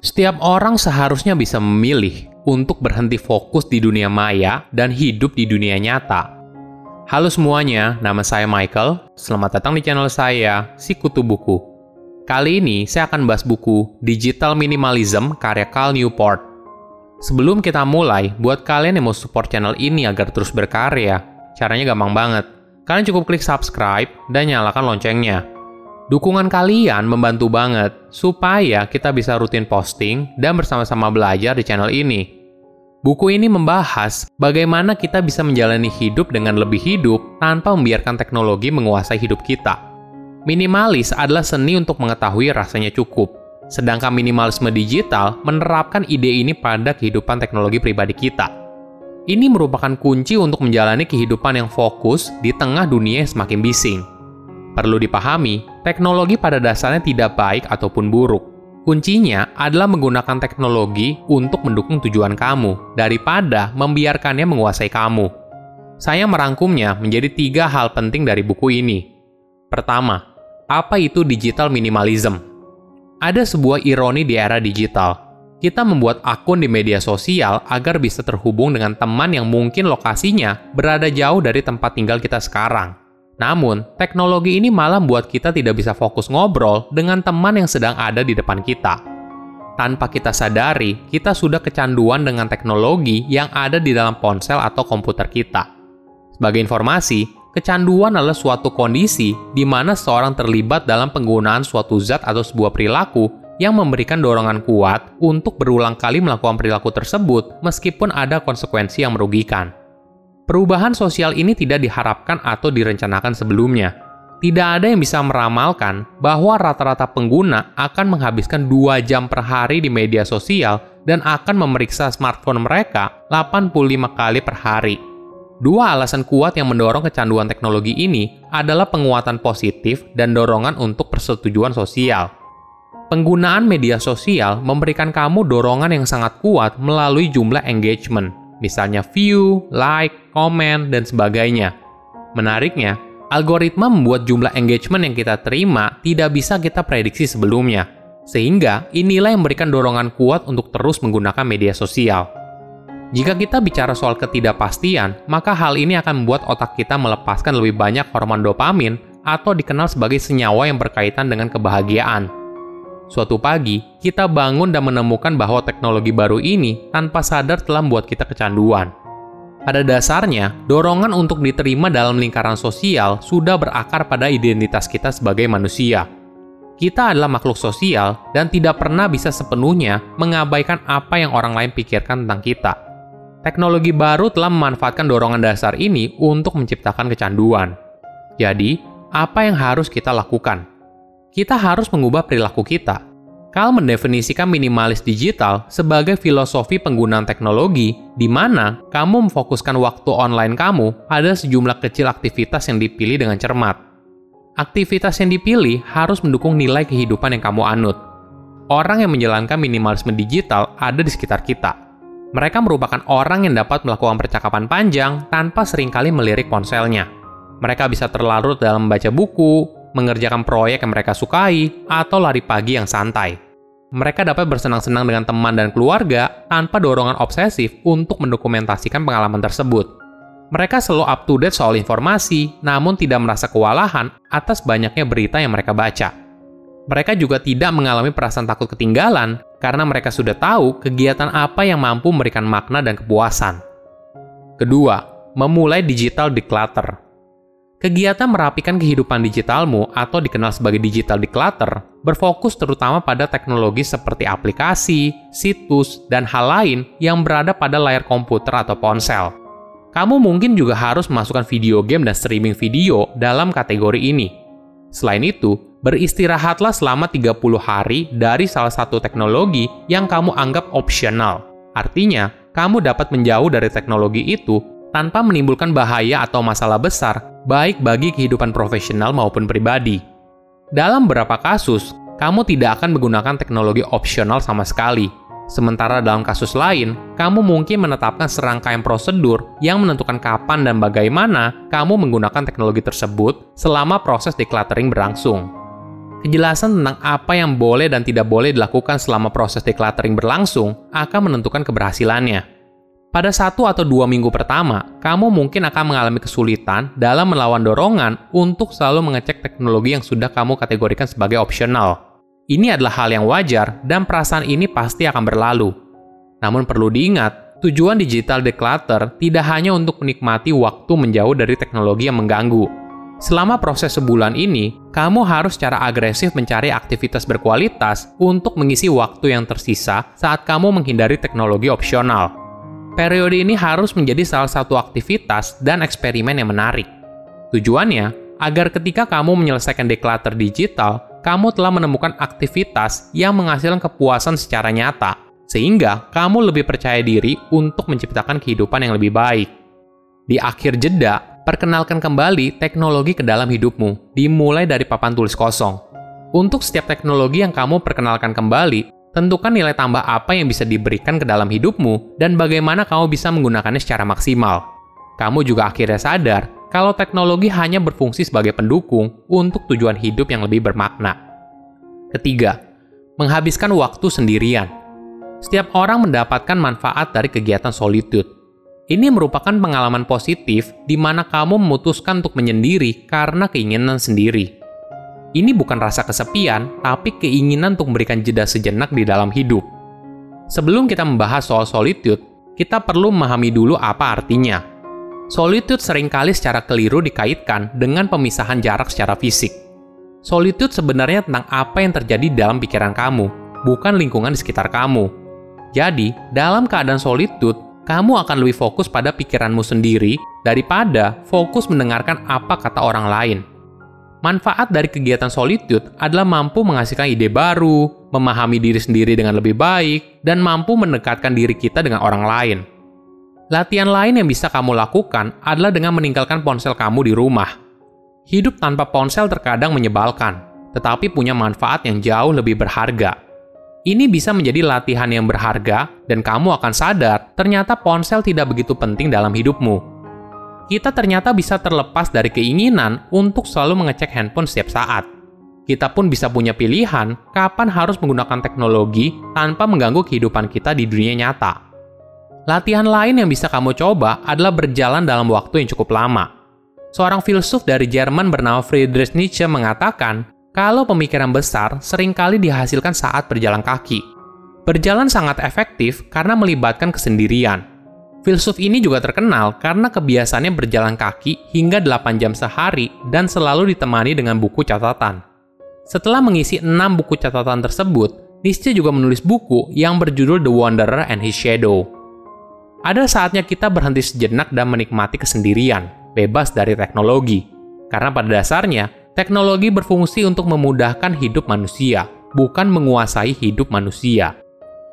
Setiap orang seharusnya bisa memilih untuk berhenti fokus di dunia maya dan hidup di dunia nyata. Halo semuanya, nama saya Michael. Selamat datang di channel saya, Si Kutu Buku. Kali ini saya akan bahas buku Digital Minimalism karya Cal Newport. Sebelum kita mulai, buat kalian yang mau support channel ini agar terus berkarya, caranya gampang banget. Kalian cukup klik subscribe dan nyalakan loncengnya Dukungan kalian membantu banget supaya kita bisa rutin posting dan bersama-sama belajar di channel ini. Buku ini membahas bagaimana kita bisa menjalani hidup dengan lebih hidup tanpa membiarkan teknologi menguasai hidup kita. Minimalis adalah seni untuk mengetahui rasanya cukup, sedangkan minimalisme digital menerapkan ide ini pada kehidupan teknologi pribadi kita. Ini merupakan kunci untuk menjalani kehidupan yang fokus di tengah dunia yang semakin bising. Perlu dipahami, teknologi pada dasarnya tidak baik ataupun buruk. Kuncinya adalah menggunakan teknologi untuk mendukung tujuan kamu, daripada membiarkannya menguasai kamu. Saya merangkumnya menjadi tiga hal penting dari buku ini. Pertama, apa itu digital minimalism? Ada sebuah ironi di era digital. Kita membuat akun di media sosial agar bisa terhubung dengan teman yang mungkin lokasinya berada jauh dari tempat tinggal kita sekarang. Namun, teknologi ini malah membuat kita tidak bisa fokus ngobrol dengan teman yang sedang ada di depan kita. Tanpa kita sadari, kita sudah kecanduan dengan teknologi yang ada di dalam ponsel atau komputer kita. Sebagai informasi, kecanduan adalah suatu kondisi di mana seorang terlibat dalam penggunaan suatu zat atau sebuah perilaku yang memberikan dorongan kuat untuk berulang kali melakukan perilaku tersebut meskipun ada konsekuensi yang merugikan. Perubahan sosial ini tidak diharapkan atau direncanakan sebelumnya. Tidak ada yang bisa meramalkan bahwa rata-rata pengguna akan menghabiskan 2 jam per hari di media sosial dan akan memeriksa smartphone mereka 85 kali per hari. Dua alasan kuat yang mendorong kecanduan teknologi ini adalah penguatan positif dan dorongan untuk persetujuan sosial. Penggunaan media sosial memberikan kamu dorongan yang sangat kuat melalui jumlah engagement, misalnya view, like, komen, dan sebagainya. Menariknya, algoritma membuat jumlah engagement yang kita terima tidak bisa kita prediksi sebelumnya. Sehingga inilah yang memberikan dorongan kuat untuk terus menggunakan media sosial. Jika kita bicara soal ketidakpastian, maka hal ini akan membuat otak kita melepaskan lebih banyak hormon dopamin atau dikenal sebagai senyawa yang berkaitan dengan kebahagiaan. Suatu pagi, kita bangun dan menemukan bahwa teknologi baru ini tanpa sadar telah membuat kita kecanduan. Pada dasarnya, dorongan untuk diterima dalam lingkaran sosial sudah berakar pada identitas kita sebagai manusia. Kita adalah makhluk sosial dan tidak pernah bisa sepenuhnya mengabaikan apa yang orang lain pikirkan tentang kita. Teknologi baru telah memanfaatkan dorongan dasar ini untuk menciptakan kecanduan. Jadi, apa yang harus kita lakukan? Kita harus mengubah perilaku kita. Kal mendefinisikan minimalis digital sebagai filosofi penggunaan teknologi di mana kamu memfokuskan waktu online kamu pada sejumlah kecil aktivitas yang dipilih dengan cermat. Aktivitas yang dipilih harus mendukung nilai kehidupan yang kamu anut. Orang yang menjalankan minimalisme digital ada di sekitar kita. Mereka merupakan orang yang dapat melakukan percakapan panjang tanpa sering kali melirik ponselnya. Mereka bisa terlarut dalam membaca buku, mengerjakan proyek yang mereka sukai, atau lari pagi yang santai. Mereka dapat bersenang-senang dengan teman dan keluarga tanpa dorongan obsesif untuk mendokumentasikan pengalaman tersebut. Mereka selalu up to date soal informasi, namun tidak merasa kewalahan atas banyaknya berita yang mereka baca. Mereka juga tidak mengalami perasaan takut ketinggalan karena mereka sudah tahu kegiatan apa yang mampu memberikan makna dan kepuasan. Kedua, memulai digital declutter. Kegiatan merapikan kehidupan digitalmu atau dikenal sebagai digital declutter berfokus terutama pada teknologi seperti aplikasi, situs, dan hal lain yang berada pada layar komputer atau ponsel. Kamu mungkin juga harus memasukkan video game dan streaming video dalam kategori ini. Selain itu, beristirahatlah selama 30 hari dari salah satu teknologi yang kamu anggap opsional. Artinya, kamu dapat menjauh dari teknologi itu tanpa menimbulkan bahaya atau masalah besar, baik bagi kehidupan profesional maupun pribadi. Dalam beberapa kasus, kamu tidak akan menggunakan teknologi opsional sama sekali. Sementara dalam kasus lain, kamu mungkin menetapkan serangkaian prosedur yang menentukan kapan dan bagaimana kamu menggunakan teknologi tersebut selama proses decluttering berlangsung. kejelasan tentang apa yang boleh dan tidak boleh dilakukan selama proses decluttering berlangsung akan menentukan keberhasilannya. Pada satu atau dua minggu pertama, kamu mungkin akan mengalami kesulitan dalam melawan dorongan untuk selalu mengecek teknologi yang sudah kamu kategorikan sebagai opsional. Ini adalah hal yang wajar dan perasaan ini pasti akan berlalu. Namun perlu diingat, tujuan digital declutter tidak hanya untuk menikmati waktu menjauh dari teknologi yang mengganggu, Selama proses sebulan ini, kamu harus secara agresif mencari aktivitas berkualitas untuk mengisi waktu yang tersisa saat kamu menghindari teknologi opsional. Periode ini harus menjadi salah satu aktivitas dan eksperimen yang menarik. Tujuannya, agar ketika kamu menyelesaikan declutter digital, kamu telah menemukan aktivitas yang menghasilkan kepuasan secara nyata, sehingga kamu lebih percaya diri untuk menciptakan kehidupan yang lebih baik. Di akhir jeda, perkenalkan kembali teknologi ke dalam hidupmu, dimulai dari papan tulis kosong. Untuk setiap teknologi yang kamu perkenalkan kembali, tentukan nilai tambah apa yang bisa diberikan ke dalam hidupmu dan bagaimana kamu bisa menggunakannya secara maksimal. Kamu juga akhirnya sadar kalau teknologi hanya berfungsi sebagai pendukung untuk tujuan hidup yang lebih bermakna. Ketiga, menghabiskan waktu sendirian. Setiap orang mendapatkan manfaat dari kegiatan solitude ini merupakan pengalaman positif di mana kamu memutuskan untuk menyendiri karena keinginan sendiri. Ini bukan rasa kesepian, tapi keinginan untuk memberikan jeda sejenak di dalam hidup. Sebelum kita membahas soal solitude, kita perlu memahami dulu apa artinya. Solitude sering kali secara keliru dikaitkan dengan pemisahan jarak secara fisik. Solitude sebenarnya tentang apa yang terjadi dalam pikiran kamu, bukan lingkungan di sekitar kamu. Jadi, dalam keadaan solitude, kamu akan lebih fokus pada pikiranmu sendiri daripada fokus mendengarkan apa kata orang lain. Manfaat dari kegiatan solitude adalah mampu menghasilkan ide baru, memahami diri sendiri dengan lebih baik, dan mampu mendekatkan diri kita dengan orang lain. Latihan lain yang bisa kamu lakukan adalah dengan meninggalkan ponsel kamu di rumah. Hidup tanpa ponsel terkadang menyebalkan, tetapi punya manfaat yang jauh lebih berharga. Ini bisa menjadi latihan yang berharga, dan kamu akan sadar ternyata ponsel tidak begitu penting dalam hidupmu. Kita ternyata bisa terlepas dari keinginan untuk selalu mengecek handphone setiap saat. Kita pun bisa punya pilihan kapan harus menggunakan teknologi tanpa mengganggu kehidupan kita di dunia nyata. Latihan lain yang bisa kamu coba adalah berjalan dalam waktu yang cukup lama. Seorang filsuf dari Jerman bernama Friedrich Nietzsche mengatakan kalau pemikiran besar sering kali dihasilkan saat berjalan kaki. Berjalan sangat efektif karena melibatkan kesendirian. Filsuf ini juga terkenal karena kebiasaannya berjalan kaki hingga 8 jam sehari dan selalu ditemani dengan buku catatan. Setelah mengisi 6 buku catatan tersebut, Nietzsche juga menulis buku yang berjudul The Wanderer and His Shadow. Ada saatnya kita berhenti sejenak dan menikmati kesendirian, bebas dari teknologi. Karena pada dasarnya, teknologi berfungsi untuk memudahkan hidup manusia, bukan menguasai hidup manusia.